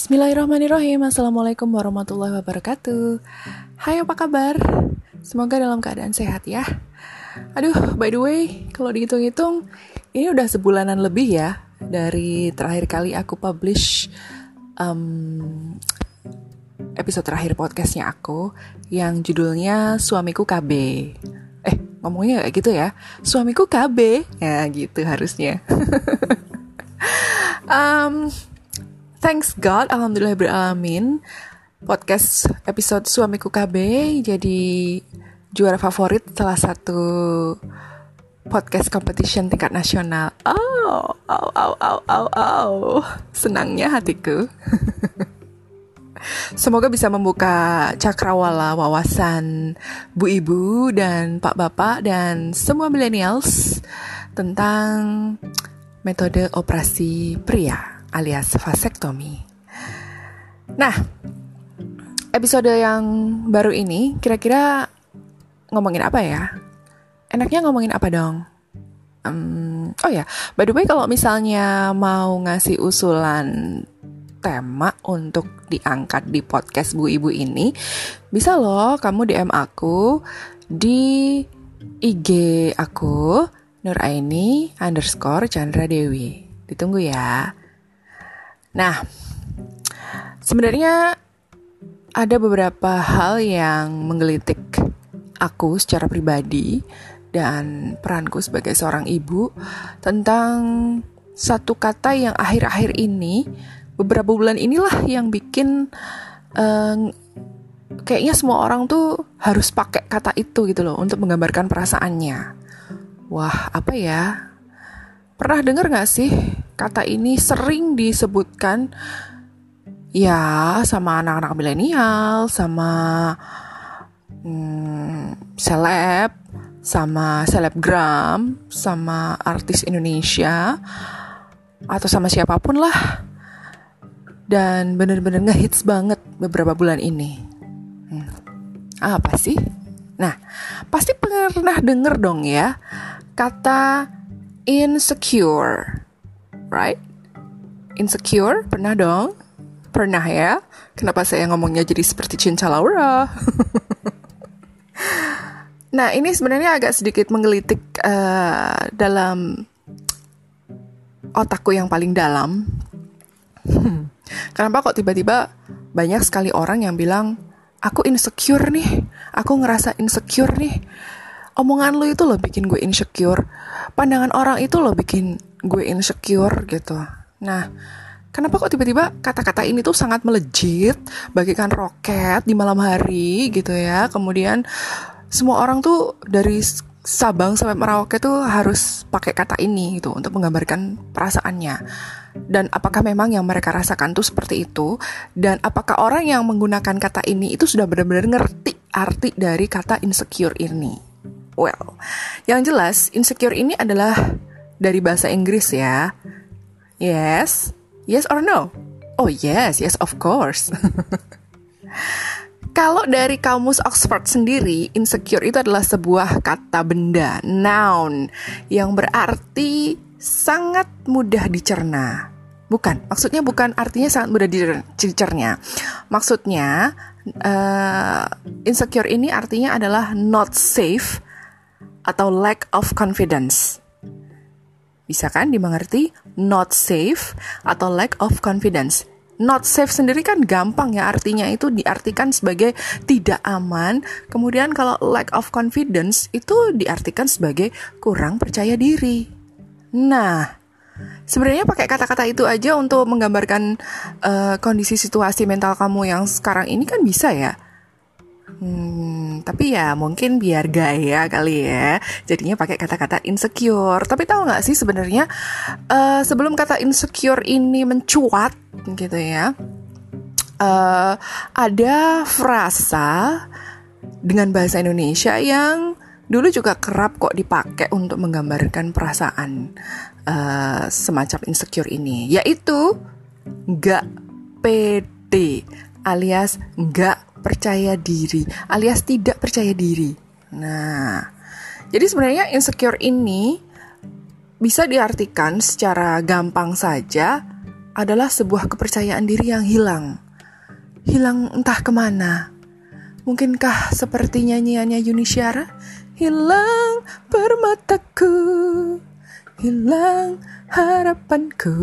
Bismillahirrahmanirrahim. Assalamualaikum warahmatullahi wabarakatuh. Hai apa kabar? Semoga dalam keadaan sehat ya. Aduh by the way Kalau dihitung-hitung Ini udah sebulanan lebih ya Dari terakhir kali aku publish um, Episode terakhir podcastnya aku Yang judulnya Suamiku KB Eh ngomongnya kayak gitu ya? Suamiku KB Ya gitu harusnya. Um, Thanks God, Alhamdulillah beralamin. Podcast episode Suamiku KB jadi juara favorit salah satu podcast competition tingkat nasional. Oh, oh, oh, oh, oh, oh. Senangnya hatiku. Semoga bisa membuka cakrawala wawasan bu ibu dan pak bapak dan semua millennials tentang metode operasi pria alias vasektomi. Nah, episode yang baru ini kira-kira ngomongin apa ya? Enaknya ngomongin apa dong? Um, oh ya, by the way kalau misalnya mau ngasih usulan tema untuk diangkat di podcast Bu Ibu ini, bisa loh kamu DM aku di IG aku Nuraini underscore Chandra Dewi. Ditunggu ya. Nah, sebenarnya ada beberapa hal yang menggelitik aku secara pribadi dan peranku sebagai seorang ibu tentang satu kata yang akhir-akhir ini beberapa bulan inilah yang bikin uh, kayaknya semua orang tuh harus pakai kata itu gitu loh untuk menggambarkan perasaannya. Wah, apa ya? Pernah dengar gak sih kata ini sering disebutkan ya sama anak-anak milenial, sama hmm, seleb, sama selebgram, sama artis Indonesia, atau sama siapa pun lah. Dan bener-bener ngehits banget beberapa bulan ini. Hmm. Apa sih? Nah, pasti pernah denger dong ya kata insecure right? Insecure, pernah dong? Pernah ya? Kenapa saya ngomongnya jadi seperti cinta Laura? nah, ini sebenarnya agak sedikit menggelitik uh, dalam otakku yang paling dalam. Kenapa kok tiba-tiba banyak sekali orang yang bilang, aku insecure nih, aku ngerasa insecure nih. Omongan lu itu loh bikin gue insecure. Pandangan orang itu loh bikin gue insecure gitu. Nah, kenapa kok tiba-tiba kata-kata ini tuh sangat melejit, bagikan roket di malam hari gitu ya. Kemudian semua orang tuh dari Sabang sampai Merauke tuh harus pakai kata ini gitu untuk menggambarkan perasaannya. Dan apakah memang yang mereka rasakan tuh seperti itu? Dan apakah orang yang menggunakan kata ini itu sudah benar-benar ngerti arti dari kata insecure ini? Well, yang jelas insecure ini adalah dari bahasa Inggris ya. Yes? Yes or no? Oh yes, yes of course. Kalau dari kamus Oxford sendiri, insecure itu adalah sebuah kata benda, noun, yang berarti sangat mudah dicerna. Bukan, maksudnya bukan artinya sangat mudah dicerna. Maksudnya, uh, insecure ini artinya adalah not safe atau lack of confidence. Bisa kan dimengerti not safe atau lack of confidence. Not safe sendiri kan gampang ya artinya itu diartikan sebagai tidak aman. Kemudian kalau lack of confidence itu diartikan sebagai kurang percaya diri. Nah, sebenarnya pakai kata-kata itu aja untuk menggambarkan uh, kondisi situasi mental kamu yang sekarang ini kan bisa ya Hmm, tapi ya mungkin biar gaya kali ya. Jadinya pakai kata-kata insecure. Tapi tahu nggak sih sebenarnya uh, sebelum kata insecure ini mencuat gitu ya, uh, ada frasa dengan bahasa Indonesia yang dulu juga kerap kok dipakai untuk menggambarkan perasaan uh, semacam insecure ini, yaitu nggak pede alias nggak percaya diri alias tidak percaya diri. Nah, jadi sebenarnya insecure ini bisa diartikan secara gampang saja adalah sebuah kepercayaan diri yang hilang. Hilang entah ke mana. Mungkinkah seperti nyanyiannya Yuni Syara? Hilang permataku, hilang harapanku.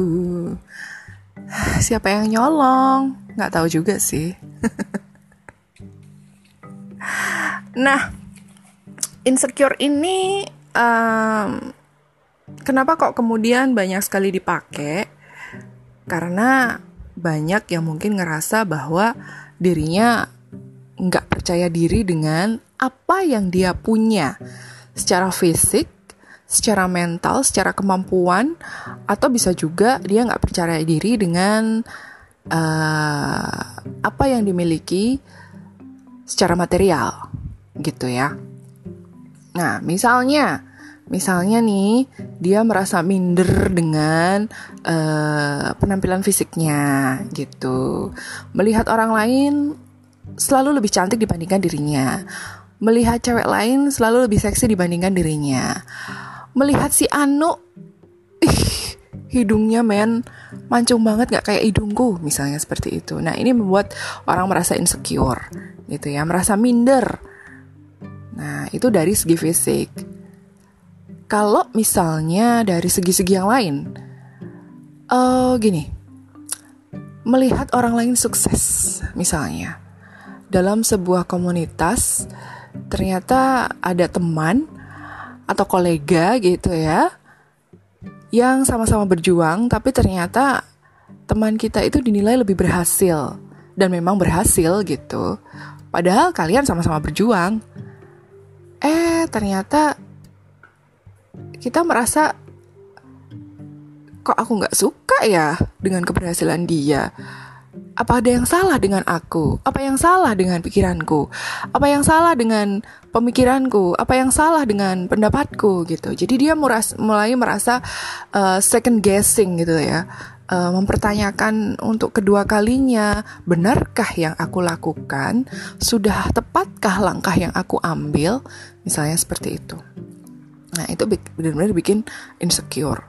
Siapa yang nyolong? Nggak tahu juga sih. nah, insecure ini um, kenapa kok kemudian banyak sekali dipakai? Karena banyak yang mungkin ngerasa bahwa dirinya nggak percaya diri dengan apa yang dia punya secara fisik, secara mental, secara kemampuan, atau bisa juga dia nggak percaya diri dengan uh, apa yang dimiliki secara material, gitu ya. Nah, misalnya Misalnya nih, dia merasa minder dengan uh, penampilan fisiknya gitu. Melihat orang lain selalu lebih cantik dibandingkan dirinya. Melihat cewek lain selalu lebih seksi dibandingkan dirinya. Melihat si Anu, ih, hidungnya men mancung banget gak kayak hidungku misalnya seperti itu. Nah ini membuat orang merasa insecure gitu ya, merasa minder. Nah itu dari segi fisik. Kalau misalnya dari segi-segi yang lain, uh, gini, melihat orang lain sukses, misalnya dalam sebuah komunitas, ternyata ada teman atau kolega gitu ya, yang sama-sama berjuang, tapi ternyata teman kita itu dinilai lebih berhasil dan memang berhasil gitu. Padahal kalian sama-sama berjuang. Eh, ternyata kita merasa kok aku nggak suka ya dengan keberhasilan dia. Apa ada yang salah dengan aku? Apa yang salah dengan pikiranku? Apa yang salah dengan pemikiranku? Apa yang salah dengan pendapatku gitu? Jadi dia mulai merasa uh, second guessing gitu ya. Uh, mempertanyakan untuk kedua kalinya, benarkah yang aku lakukan? Sudah tepatkah langkah yang aku ambil? Misalnya seperti itu. Nah, itu benar-benar bikin insecure.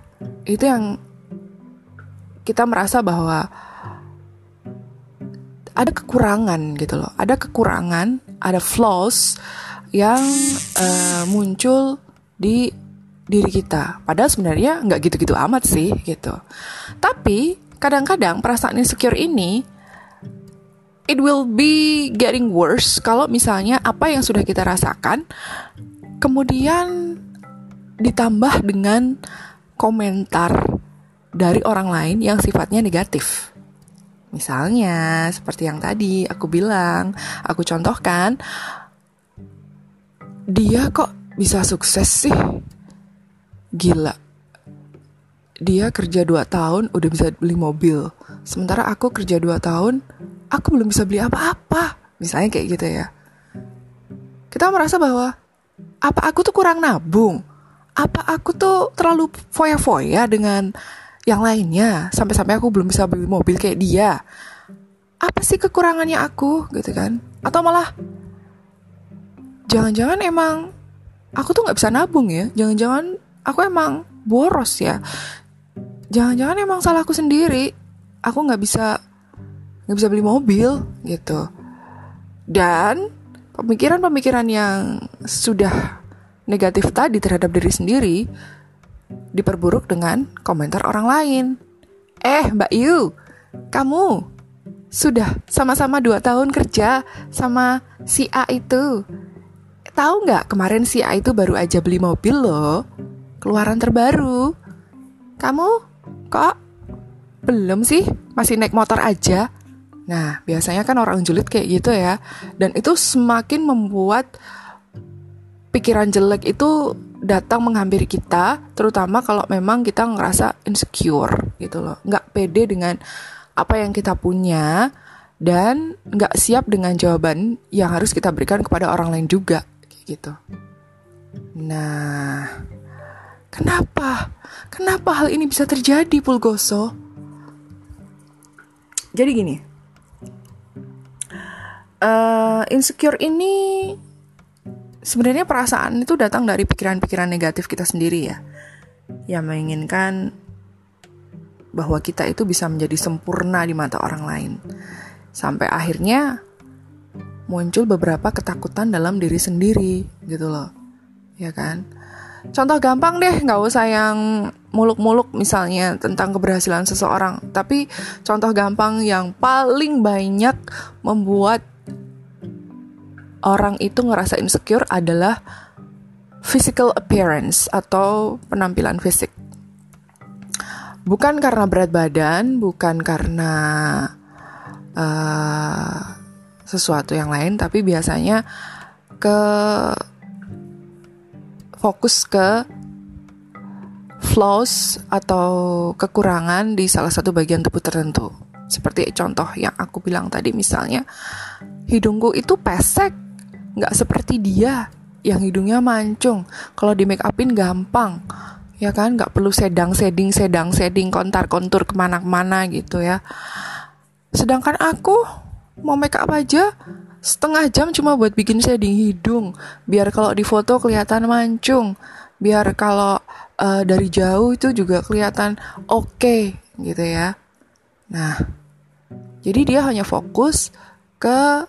Itu yang kita merasa bahwa ada kekurangan gitu loh. Ada kekurangan, ada flaws yang uh, muncul di diri kita. Padahal sebenarnya nggak gitu-gitu amat sih gitu. Tapi kadang-kadang perasaan insecure ini it will be getting worse kalau misalnya apa yang sudah kita rasakan kemudian ditambah dengan komentar dari orang lain yang sifatnya negatif. Misalnya, seperti yang tadi aku bilang, aku contohkan, dia kok bisa sukses sih? Gila. Dia kerja 2 tahun udah bisa beli mobil. Sementara aku kerja 2 tahun, aku belum bisa beli apa-apa. Misalnya kayak gitu ya. Kita merasa bahwa apa aku tuh kurang nabung? apa aku tuh terlalu foya-foya dengan yang lainnya sampai-sampai aku belum bisa beli mobil kayak dia apa sih kekurangannya aku gitu kan atau malah jangan-jangan emang aku tuh nggak bisa nabung ya jangan-jangan aku emang boros ya jangan-jangan emang salah aku sendiri aku nggak bisa nggak bisa beli mobil gitu dan pemikiran-pemikiran yang sudah negatif tadi terhadap diri sendiri diperburuk dengan komentar orang lain. Eh, Mbak Yu, kamu sudah sama-sama dua tahun kerja sama si A itu. Tahu nggak kemarin si A itu baru aja beli mobil loh, keluaran terbaru. Kamu kok belum sih? Masih naik motor aja? Nah, biasanya kan orang julid kayak gitu ya. Dan itu semakin membuat pikiran jelek itu datang menghampiri kita, terutama kalau memang kita ngerasa insecure gitu loh, nggak pede dengan apa yang kita punya dan nggak siap dengan jawaban yang harus kita berikan kepada orang lain juga, gitu. Nah, kenapa? Kenapa hal ini bisa terjadi, Pulgoso? Jadi gini, uh, insecure ini sebenarnya perasaan itu datang dari pikiran-pikiran negatif kita sendiri ya yang menginginkan bahwa kita itu bisa menjadi sempurna di mata orang lain. Sampai akhirnya muncul beberapa ketakutan dalam diri sendiri gitu loh. Ya kan? Contoh gampang deh, nggak usah yang muluk-muluk misalnya tentang keberhasilan seseorang. Tapi contoh gampang yang paling banyak membuat orang itu ngerasa insecure adalah physical appearance atau penampilan fisik. Bukan karena berat badan, bukan karena uh, sesuatu yang lain, tapi biasanya ke fokus ke flaws atau kekurangan di salah satu bagian tubuh tertentu. Seperti contoh yang aku bilang tadi misalnya, hidungku itu pesek, nggak seperti dia yang hidungnya mancung. Kalau di make upin gampang ya kan nggak perlu sedang seding sedang seding kontar kontur ke mana-mana gitu ya sedangkan aku mau make up aja setengah jam cuma buat bikin shading hidung biar kalau di foto kelihatan mancung biar kalau uh, dari jauh itu juga kelihatan oke okay, gitu ya. Nah jadi dia hanya fokus ke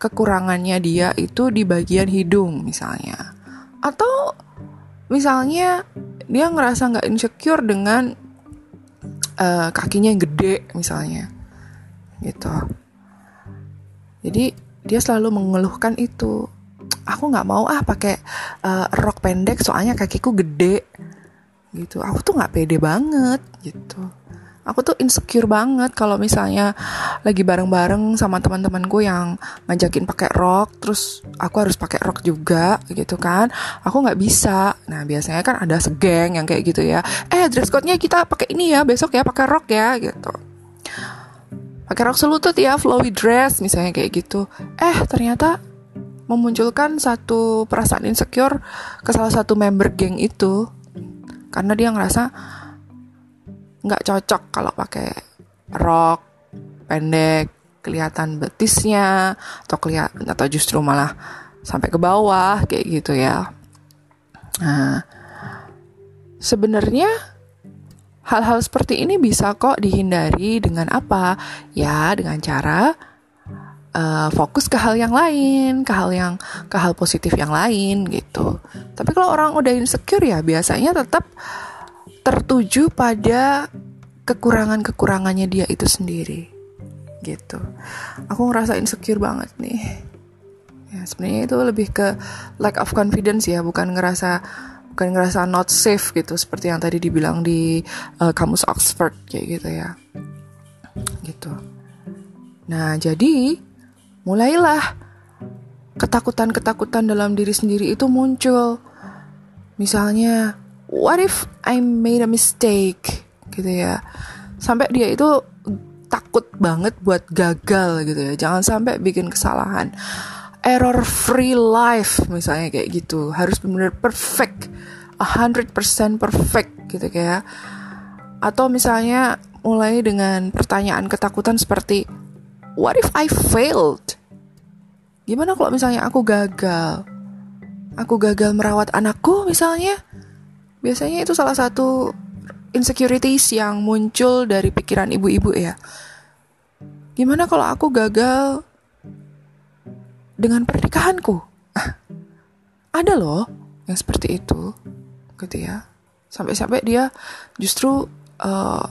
kekurangannya dia itu di bagian hidung misalnya. Atau misalnya dia ngerasa nggak insecure dengan uh, kakinya yang gede misalnya gitu jadi dia selalu mengeluhkan itu. Aku nggak mau ah pakai uh, rok pendek soalnya kakiku gede. Gitu. Aku tuh nggak pede banget gitu. Aku tuh insecure banget kalau misalnya lagi bareng-bareng sama teman-temanku yang ngajakin pakai rok terus aku harus pakai rok juga gitu kan. Aku nggak bisa. Nah biasanya kan ada segeng yang kayak gitu ya. Eh dress code-nya kita pakai ini ya besok ya pakai rok ya gitu pakai rok selutut ya flowy dress misalnya kayak gitu eh ternyata memunculkan satu perasaan insecure ke salah satu member geng itu karena dia ngerasa nggak cocok kalau pakai rok pendek kelihatan betisnya atau kelihatan atau justru malah sampai ke bawah kayak gitu ya. Nah, sebenarnya hal-hal seperti ini bisa kok dihindari dengan apa? Ya, dengan cara uh, fokus ke hal yang lain, ke hal yang ke hal positif yang lain gitu. Tapi kalau orang udah insecure ya biasanya tetap tertuju pada kekurangan-kekurangannya dia itu sendiri gitu aku ngerasa insecure banget nih ya sebenarnya itu lebih ke lack of confidence ya bukan ngerasa bukan ngerasa not safe gitu seperti yang tadi dibilang di uh, kamus Oxford kayak gitu ya. Gitu. Nah jadi mulailah ketakutan-ketakutan dalam diri sendiri itu muncul. Misalnya what if I made a mistake? Gitu ya. Sampai dia itu takut banget buat gagal gitu ya. Jangan sampai bikin kesalahan error free life misalnya kayak gitu. Harus benar-benar perfect. 100% perfect gitu kayak. Atau misalnya mulai dengan pertanyaan ketakutan seperti what if I failed? Gimana kalau misalnya aku gagal? Aku gagal merawat anakku misalnya? Biasanya itu salah satu insecurities yang muncul dari pikiran ibu-ibu ya. Gimana kalau aku gagal dengan pernikahanku? ada loh yang seperti itu, gitu ya. Sampai-sampai dia justru uh,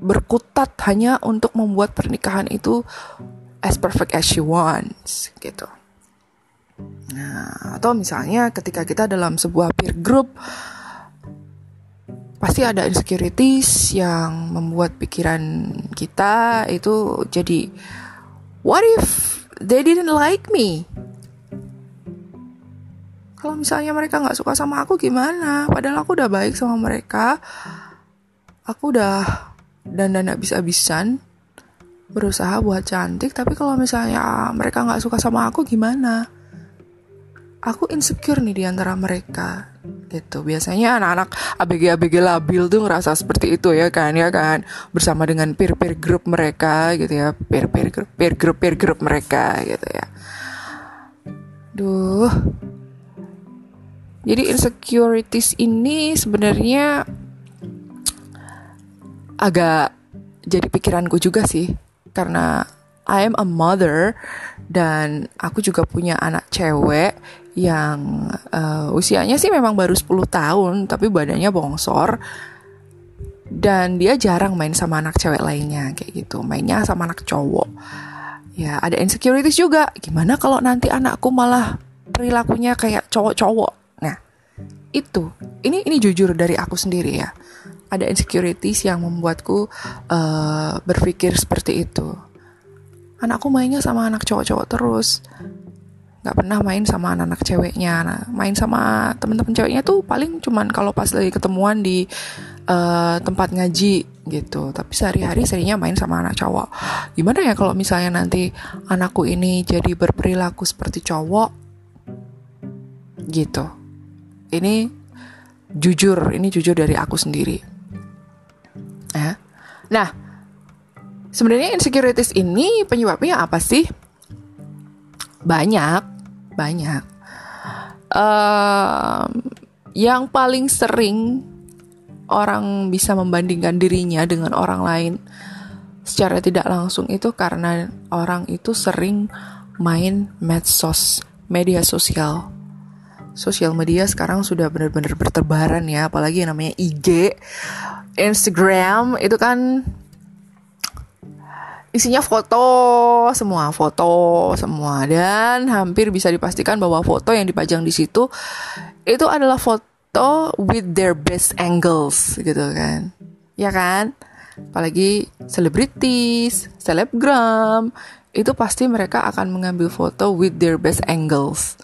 berkutat hanya untuk membuat pernikahan itu as perfect as she wants, gitu. Nah, atau misalnya ketika kita dalam sebuah peer group pasti ada insecurities yang membuat pikiran kita itu jadi what if they didn't like me? Kalau misalnya mereka nggak suka sama aku gimana? Padahal aku udah baik sama mereka. Aku udah dan dan habis-habisan berusaha buat cantik. Tapi kalau misalnya mereka nggak suka sama aku gimana? Aku insecure nih di antara mereka gitu. Biasanya anak-anak ABG ABG labil tuh ngerasa seperti itu ya kan ya kan? Bersama dengan peer peer group mereka gitu ya. Peer peer group peer group peer group mereka gitu ya. Duh. Jadi insecurities ini sebenarnya agak jadi pikiranku juga sih. Karena I am a mother dan aku juga punya anak cewek yang uh, usianya sih memang baru 10 tahun tapi badannya bongsor. Dan dia jarang main sama anak cewek lainnya kayak gitu. Mainnya sama anak cowok. Ya ada insecurities juga. Gimana kalau nanti anakku malah perilakunya kayak cowok-cowok? Nah itu. Ini ini jujur dari aku sendiri ya. Ada insecurities yang membuatku uh, berpikir seperti itu. Anakku mainnya sama anak cowok-cowok terus nggak pernah main sama anak-anak ceweknya. Nah, main sama temen-temen ceweknya tuh paling cuman kalau pas lagi ketemuan di uh, tempat ngaji gitu. Tapi sehari-hari seringnya main sama anak cowok. Gimana ya kalau misalnya nanti anakku ini jadi berperilaku seperti cowok? Gitu. Ini jujur ini jujur dari aku sendiri. Ya. Nah sebenarnya insecurities ini penyebabnya apa sih banyak, banyak. Uh, yang paling sering orang bisa membandingkan dirinya dengan orang lain secara tidak langsung itu karena orang itu sering main medsos, media sosial. Sosial media sekarang sudah benar-benar bertebaran ya, apalagi yang namanya IG, Instagram itu kan isinya foto semua foto semua. Dan hampir bisa dipastikan bahwa foto yang dipajang di situ itu adalah foto with their best angles gitu kan. Ya kan? Apalagi selebritis selebgram itu pasti mereka akan mengambil foto with their best angles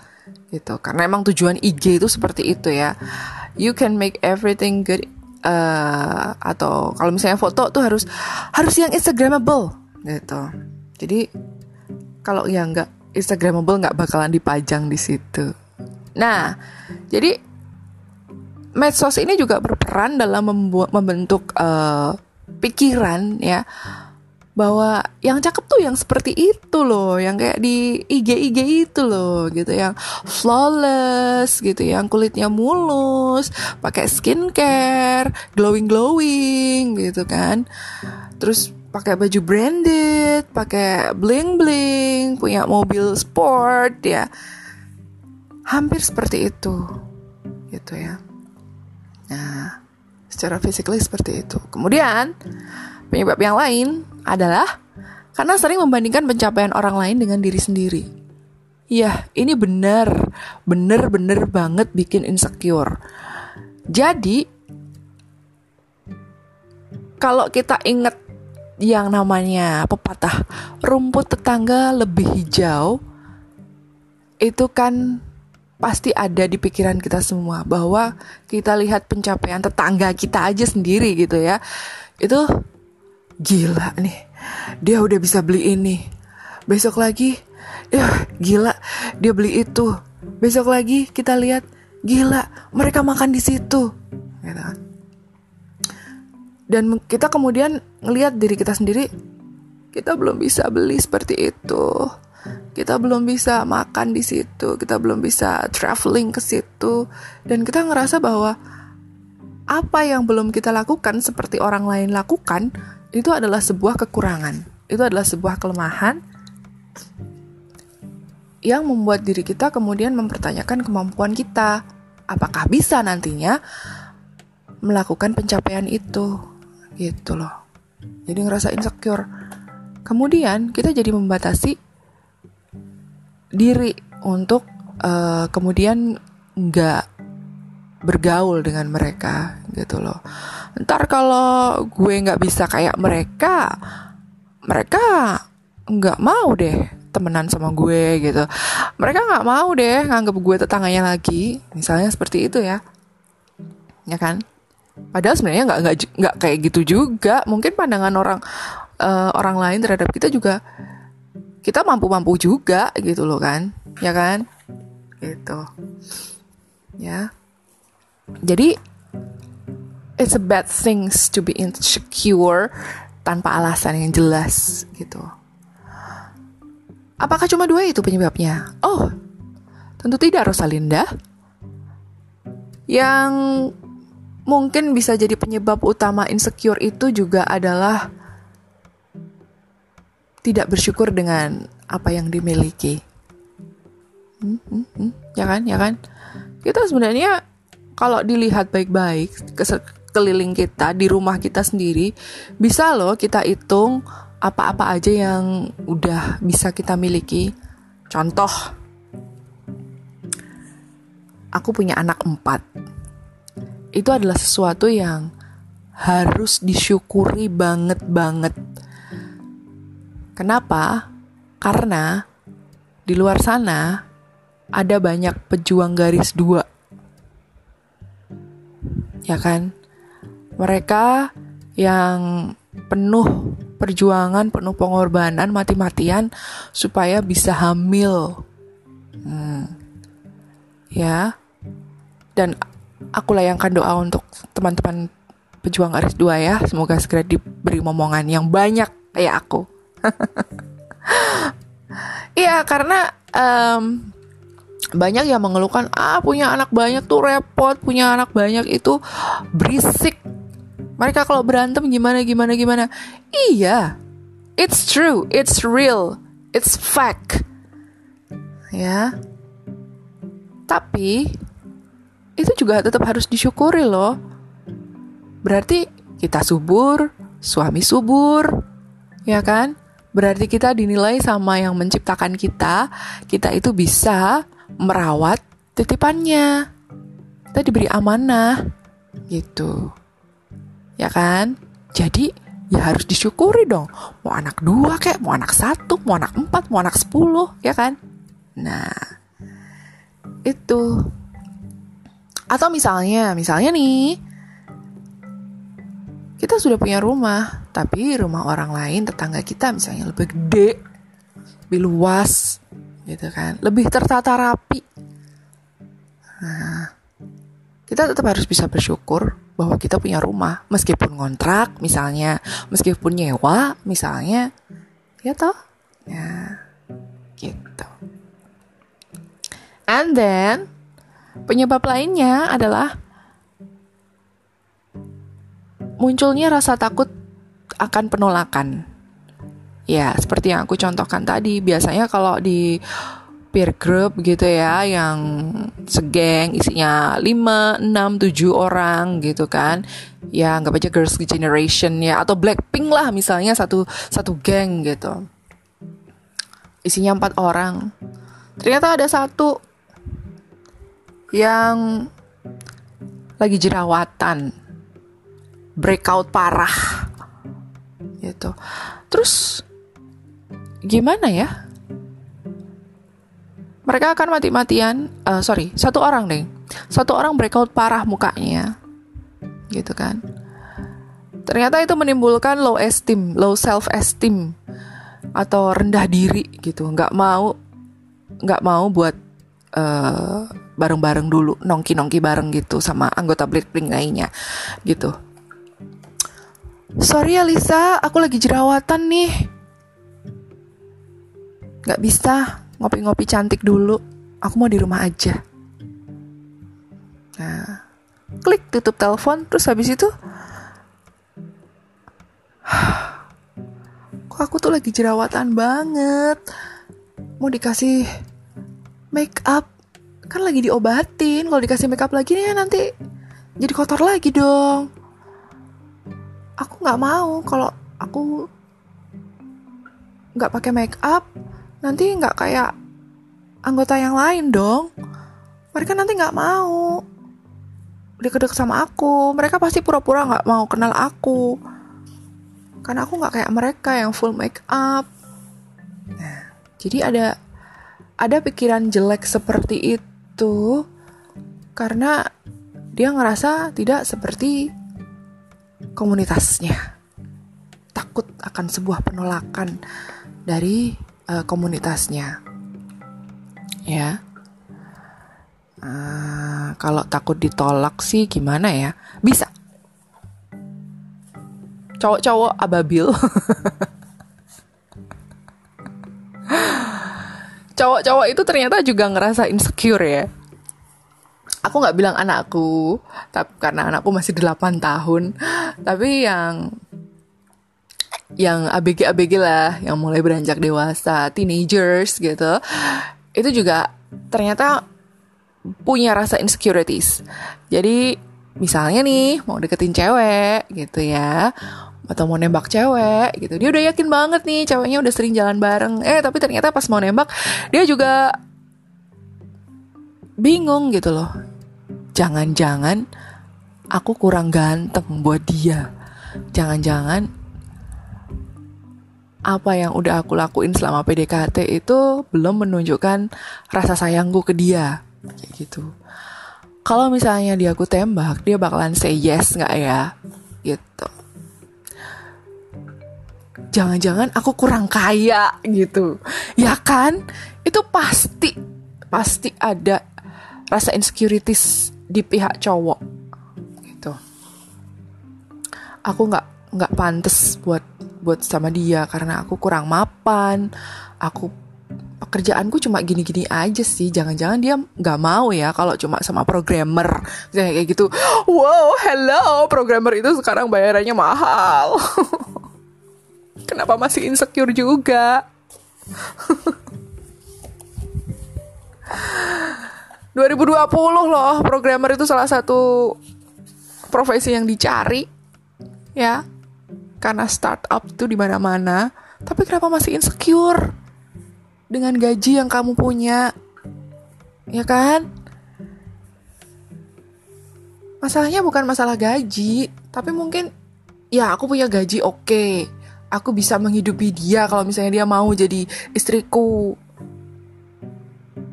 gitu. Karena emang tujuan IG itu seperti itu ya. You can make everything good uh, atau kalau misalnya foto tuh harus harus yang instagramable gitu. Jadi kalau yang nggak instagramable nggak bakalan dipajang di situ. Nah jadi medsos ini juga berperan dalam membuat membentuk uh, pikiran ya. Bahwa yang cakep tuh yang seperti itu loh, yang kayak di IG-IG itu loh, gitu, yang flawless, gitu, yang kulitnya mulus, pakai skincare, glowing glowing, gitu kan, terus pakai baju branded, pakai bling bling, punya mobil sport ya. Hampir seperti itu. Gitu ya. Nah, secara physically seperti itu. Kemudian, penyebab yang lain adalah karena sering membandingkan pencapaian orang lain dengan diri sendiri. Iya, ini benar, benar-benar banget bikin insecure. Jadi, kalau kita inget yang namanya pepatah rumput tetangga lebih hijau itu kan pasti ada di pikiran kita semua bahwa kita lihat pencapaian tetangga kita aja sendiri gitu ya. Itu gila nih. Dia udah bisa beli ini. Besok lagi ya gila. Dia beli itu. Besok lagi kita lihat gila mereka makan di situ. Gitu kan dan kita kemudian ngelihat diri kita sendiri kita belum bisa beli seperti itu. Kita belum bisa makan di situ kita belum bisa traveling ke situ. Dan kita ngerasa bahwa apa yang belum kita lakukan seperti orang lain lakukan itu adalah sebuah kekurangan. Itu adalah sebuah kelemahan yang membuat diri kita kemudian mempertanyakan kemampuan kita. Apakah bisa nantinya melakukan pencapaian itu gitu loh. Jadi ngerasa insecure. Kemudian kita jadi membatasi diri untuk uh, kemudian nggak bergaul dengan mereka gitu loh. Ntar kalau gue nggak bisa kayak mereka mereka nggak mau deh temenan sama gue gitu. Mereka nggak mau deh nganggap gue tetangganya lagi. Misalnya seperti itu ya. Ya kan Padahal sebenarnya nggak nggak nggak kayak gitu juga. Mungkin pandangan orang uh, orang lain terhadap kita juga kita mampu-mampu juga gitu loh kan, ya kan? Gitu. Ya. Jadi it's a bad things to be insecure tanpa alasan yang jelas gitu. Apakah cuma dua itu penyebabnya? Oh, tentu tidak Rosalinda. Yang mungkin bisa jadi penyebab utama insecure itu juga adalah tidak bersyukur dengan apa yang dimiliki. Hmm, hmm, hmm. Ya kan, ya kan. Kita sebenarnya kalau dilihat baik-baik ke sekeliling kita di rumah kita sendiri, bisa loh kita hitung apa-apa aja yang udah bisa kita miliki. Contoh, aku punya anak empat. Itu adalah sesuatu yang harus disyukuri banget-banget. Kenapa? Karena di luar sana ada banyak pejuang garis dua. Ya kan? Mereka yang penuh perjuangan, penuh pengorbanan, mati-matian supaya bisa hamil. Hmm. Ya. Dan aku layangkan doa untuk teman-teman pejuang garis dua ya. Semoga segera diberi momongan yang banyak kayak aku. Iya, karena um, banyak yang mengeluhkan ah punya anak banyak tuh repot, punya anak banyak itu berisik mereka kalau berantem gimana gimana gimana. Iya. It's true, it's real, it's fact. Ya. Tapi itu juga tetap harus disyukuri loh. Berarti kita subur, suami subur, ya kan? Berarti kita dinilai sama yang menciptakan kita, kita itu bisa merawat titipannya. Kita diberi amanah, gitu ya kan? Jadi ya harus disyukuri dong. Mau anak dua kayak, mau anak satu, mau anak empat, mau anak sepuluh, ya kan? Nah, itu. Atau misalnya, misalnya nih, kita sudah punya rumah, tapi rumah orang lain, tetangga kita misalnya lebih gede, lebih luas, gitu kan, lebih tertata rapi. Nah, kita tetap harus bisa bersyukur bahwa kita punya rumah. Meskipun ngontrak misalnya. Meskipun nyewa misalnya. Ya toh? Ya gitu. And then penyebab lainnya adalah munculnya rasa takut akan penolakan. Ya seperti yang aku contohkan tadi biasanya kalau di peer group gitu ya yang segeng isinya 5, 6, 7 orang gitu kan. Ya nggak aja girls generation ya atau Blackpink lah misalnya satu satu geng gitu. Isinya empat orang. Ternyata ada satu yang lagi jerawatan breakout parah gitu. Terus gimana ya? Mereka akan mati-matian uh, sorry satu orang deh. Satu orang breakout parah mukanya gitu kan. Ternyata itu menimbulkan low esteem low self esteem atau rendah diri gitu. Nggak mau nggak mau buat uh, bareng-bareng dulu nongki-nongki bareng gitu sama anggota Blackpink lainnya gitu sorry ya Lisa aku lagi jerawatan nih nggak bisa ngopi-ngopi cantik dulu. Aku mau di rumah aja. Nah, klik tutup telepon, terus habis itu, kok aku tuh lagi jerawatan banget. Mau dikasih make up, kan lagi diobatin. Kalau dikasih make up lagi nih nanti jadi kotor lagi dong. Aku nggak mau kalau aku nggak pakai make up nanti nggak kayak anggota yang lain dong. Mereka nanti nggak mau deket-deket sama aku. Mereka pasti pura-pura nggak mau kenal aku. Karena aku nggak kayak mereka yang full make up. Nah, jadi ada ada pikiran jelek seperti itu karena dia ngerasa tidak seperti komunitasnya. Takut akan sebuah penolakan dari uh, komunitasnya. Ya. Uh, kalau takut ditolak sih gimana ya? Bisa. Cowok-cowok ababil cowok-cowok itu ternyata juga ngerasa insecure ya aku nggak bilang anakku, tapi karena anakku masih 8 tahun, tapi yang yang ABG-ABG lah, yang mulai beranjak dewasa, teenagers gitu, itu juga ternyata punya rasa insecurities. Jadi misalnya nih mau deketin cewek gitu ya, atau mau nembak cewek gitu, dia udah yakin banget nih ceweknya udah sering jalan bareng. Eh tapi ternyata pas mau nembak dia juga bingung gitu loh. Jangan-jangan aku kurang ganteng buat dia. Jangan-jangan apa yang udah aku lakuin selama PDKT itu belum menunjukkan rasa sayangku ke dia kayak gitu kalau misalnya dia aku tembak dia bakalan say yes nggak ya jangan-jangan aku kurang kaya gitu. Ya kan? Itu pasti pasti ada rasa insecurities di pihak cowok. Gitu. Aku nggak nggak pantas buat buat sama dia karena aku kurang mapan. Aku pekerjaanku cuma gini-gini aja sih. Jangan-jangan dia nggak mau ya kalau cuma sama programmer. Kayak gitu wow hello programmer itu sekarang bayarannya mahal kenapa masih insecure juga 2020 loh programmer itu salah satu profesi yang dicari ya karena startup tuh di mana-mana, tapi kenapa masih insecure dengan gaji yang kamu punya? Ya kan? Masalahnya bukan masalah gaji, tapi mungkin ya aku punya gaji oke. Okay. Aku bisa menghidupi dia kalau misalnya dia mau jadi istriku.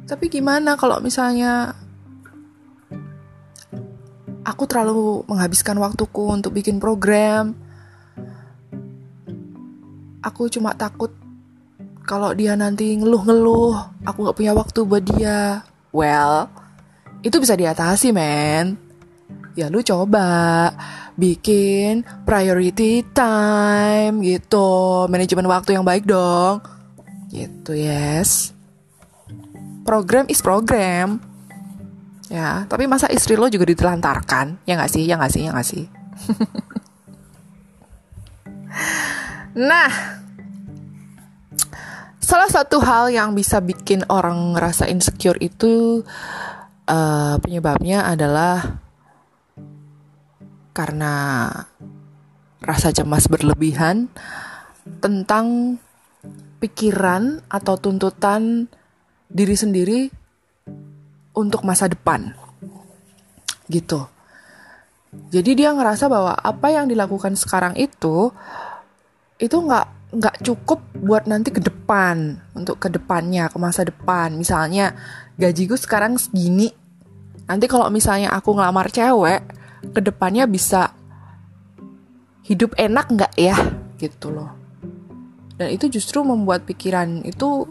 Tapi gimana kalau misalnya aku terlalu menghabiskan waktuku untuk bikin program, aku cuma takut kalau dia nanti ngeluh-ngeluh, aku gak punya waktu buat dia. Well, itu bisa diatasi, men. Ya lu coba bikin priority time gitu, manajemen waktu yang baik dong. Gitu, yes. Program is program. Ya, tapi masa istri lo juga ditelantarkan? Ya gak sih? Ya gak sih? Ya gak sih? Nah, salah satu hal yang bisa bikin orang ngerasa insecure itu uh, penyebabnya adalah karena rasa cemas berlebihan tentang pikiran atau tuntutan diri sendiri untuk masa depan. Gitu. Jadi dia ngerasa bahwa apa yang dilakukan sekarang itu itu nggak nggak cukup buat nanti ke depan untuk ke depannya ke masa depan misalnya gajiku sekarang segini nanti kalau misalnya aku ngelamar cewek ke depannya bisa hidup enak nggak ya? Gitu loh. Dan itu justru membuat pikiran itu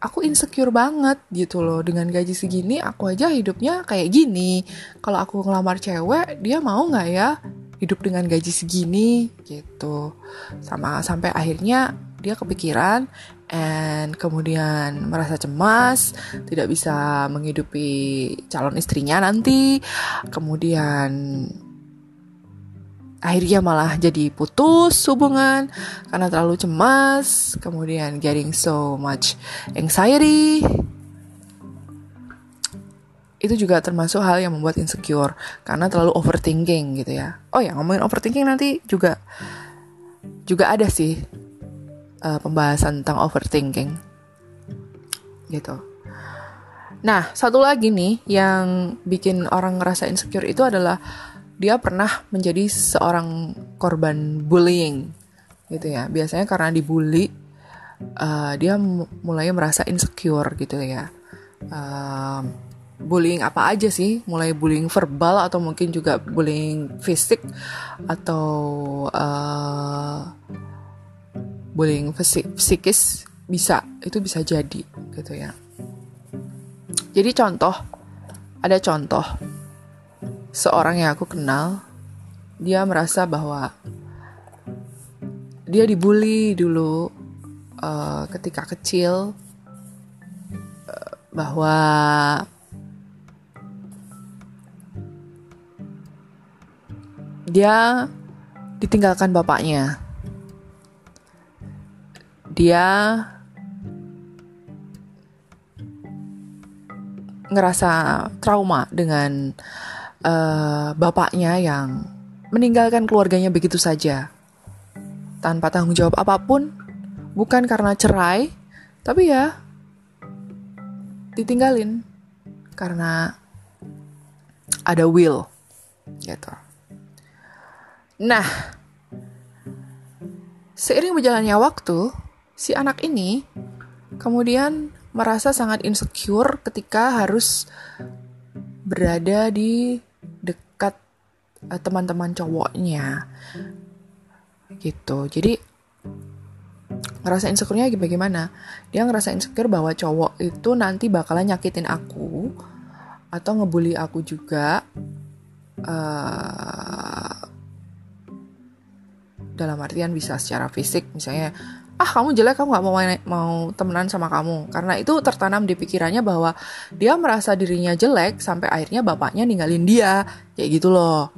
aku insecure banget gitu loh. Dengan gaji segini aku aja hidupnya kayak gini. Kalau aku ngelamar cewek dia mau nggak ya hidup dengan gaji segini gitu. Sama sampai akhirnya dia kepikiran and kemudian merasa cemas tidak bisa menghidupi calon istrinya nanti. Kemudian akhirnya malah jadi putus hubungan karena terlalu cemas. Kemudian getting so much anxiety. Itu juga termasuk hal yang membuat insecure karena terlalu overthinking gitu ya. Oh ya ngomongin overthinking nanti juga juga ada sih uh, pembahasan tentang overthinking gitu. Nah satu lagi nih yang bikin orang ngerasa insecure itu adalah dia pernah menjadi seorang korban bullying gitu ya. Biasanya karena dibully uh, dia mulai merasa insecure gitu ya. Uh, bullying apa aja sih mulai bullying verbal atau mungkin juga bullying fisik atau uh, bullying psikis bisa itu bisa jadi gitu ya. Jadi contoh ada contoh. Seorang yang aku kenal dia merasa bahwa dia dibully dulu uh, ketika kecil uh, bahwa dia ditinggalkan bapaknya. Dia ngerasa trauma dengan uh, bapaknya yang meninggalkan keluarganya begitu saja tanpa tanggung jawab apa pun, bukan karena cerai, tapi ya ditinggalin karena ada will gitu. Nah, seiring berjalannya waktu, si anak ini kemudian merasa sangat insecure ketika harus berada di dekat uh, teman-teman cowoknya gitu. Jadi ngerasa insecure-nya bagaimana? Dia ngerasa insecure bahwa cowok itu nanti bakalan nyakitin aku atau ngebully aku juga. Uh, dalam artian bisa secara fisik misalnya ah kamu jelek kamu nggak mau main, mau temenan sama kamu. Karena itu tertanam di pikirannya bahwa dia merasa dirinya jelek sampai akhirnya bapaknya ninggalin dia kayak gitu loh.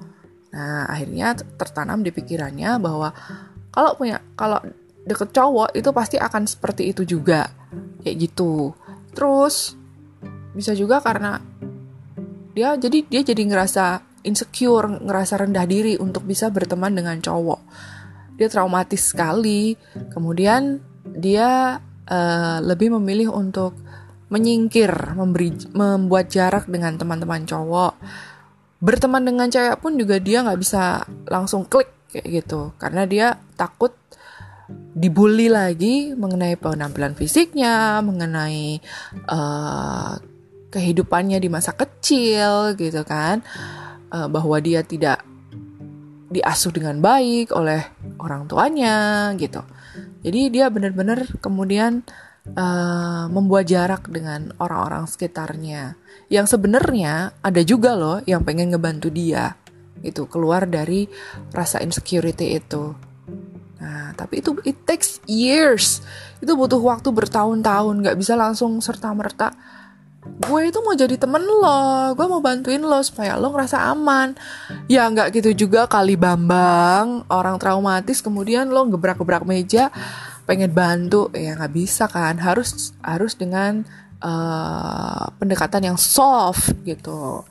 Nah akhirnya tertanam di pikirannya bahwa kalau punya kalau deket cowok itu pasti akan seperti itu juga kayak gitu. Terus bisa juga karena dia jadi dia jadi ngerasa insecure ngerasa rendah diri untuk bisa berteman dengan cowok dia traumatis sekali. Kemudian dia uh, lebih memilih untuk menyingkir, memberi, membuat jarak dengan teman-teman cowok. Berteman dengan cewek pun juga dia nggak bisa langsung klik kayak gitu, karena dia takut dibully lagi mengenai penampilan fisiknya, mengenai uh, kehidupannya di masa kecil gitu kan, uh, bahwa dia tidak diasuh dengan baik oleh orang tuanya gitu. Jadi dia benar-benar kemudian uh, membuat jarak dengan orang-orang sekitarnya. Yang sebenarnya ada juga loh yang pengen ngebantu dia itu keluar dari rasa insecurity itu. Nah, tapi itu it takes years. Itu butuh waktu bertahun-tahun, nggak bisa langsung serta merta gue itu mau jadi temen lo, gue mau bantuin lo supaya lo ngerasa aman. Ya nggak gitu juga kali Bambang, orang traumatis kemudian lo gebrak-gebrak meja, pengen bantu, ya nggak bisa kan? Harus harus dengan uh, pendekatan yang soft gitu.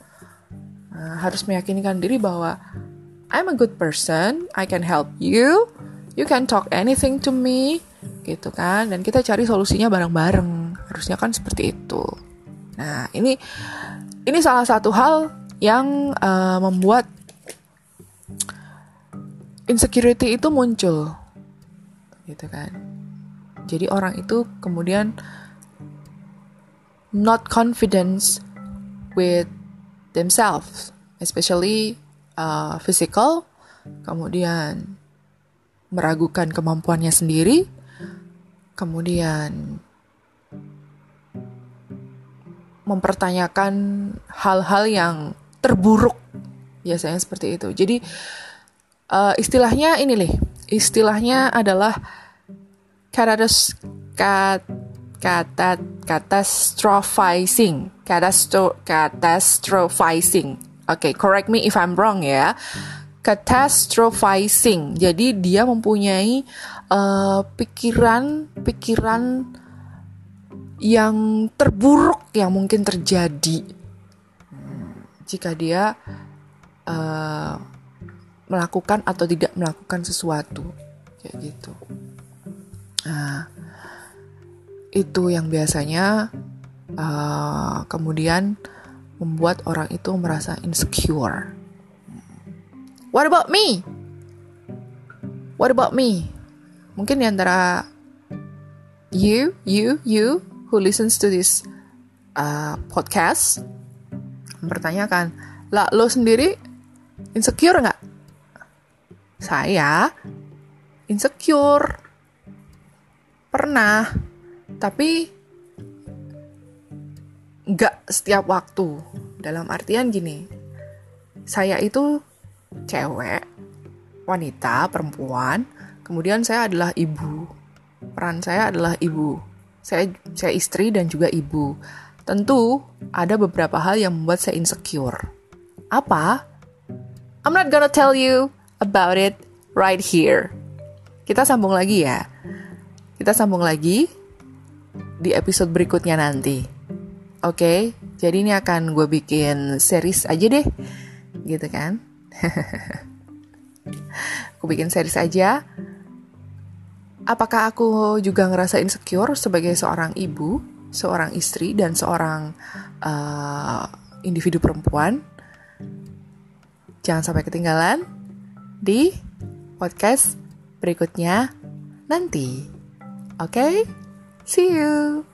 Nah, harus meyakinkan diri bahwa I'm a good person, I can help you, you can talk anything to me, gitu kan? Dan kita cari solusinya bareng-bareng. Harusnya kan seperti itu. Nah, ini ini salah satu hal yang uh, membuat insecurity itu muncul. Gitu kan. Jadi orang itu kemudian not confidence with themselves, especially uh, physical, kemudian meragukan kemampuannya sendiri, kemudian mempertanyakan hal-hal yang terburuk. Biasanya seperti itu. Jadi uh, istilahnya ini nih istilahnya adalah katados kat kata catastrophizing catastro catastrophizing oke okay, correct me if I'm wrong ya. Catastrophizing jadi dia mempunyai uh, pikiran pikiran yang terburuk yang mungkin terjadi jika dia uh, melakukan atau tidak melakukan sesuatu kayak gitu. Nah, itu yang biasanya uh, kemudian membuat orang itu merasa insecure. What about me? What about me? Mungkin di antara you, you, you who listens to this uh, podcast mempertanyakan, lah lo sendiri insecure nggak? Saya insecure pernah, tapi nggak setiap waktu. Dalam artian gini, saya itu cewek, wanita, perempuan, kemudian saya adalah ibu. Peran saya adalah ibu saya saya istri dan juga ibu. Tentu ada beberapa hal yang membuat saya insecure. Apa? I'm not gonna tell you about it right here. Kita sambung lagi ya. Kita sambung lagi di episode berikutnya nanti. Oke, okay? jadi ini akan gue bikin series aja deh, gitu kan? aku bikin series aja. Apakah aku juga ngerasa insecure sebagai seorang ibu, seorang istri, dan seorang uh, individu perempuan? Jangan sampai ketinggalan di podcast berikutnya nanti. Oke, okay? see you.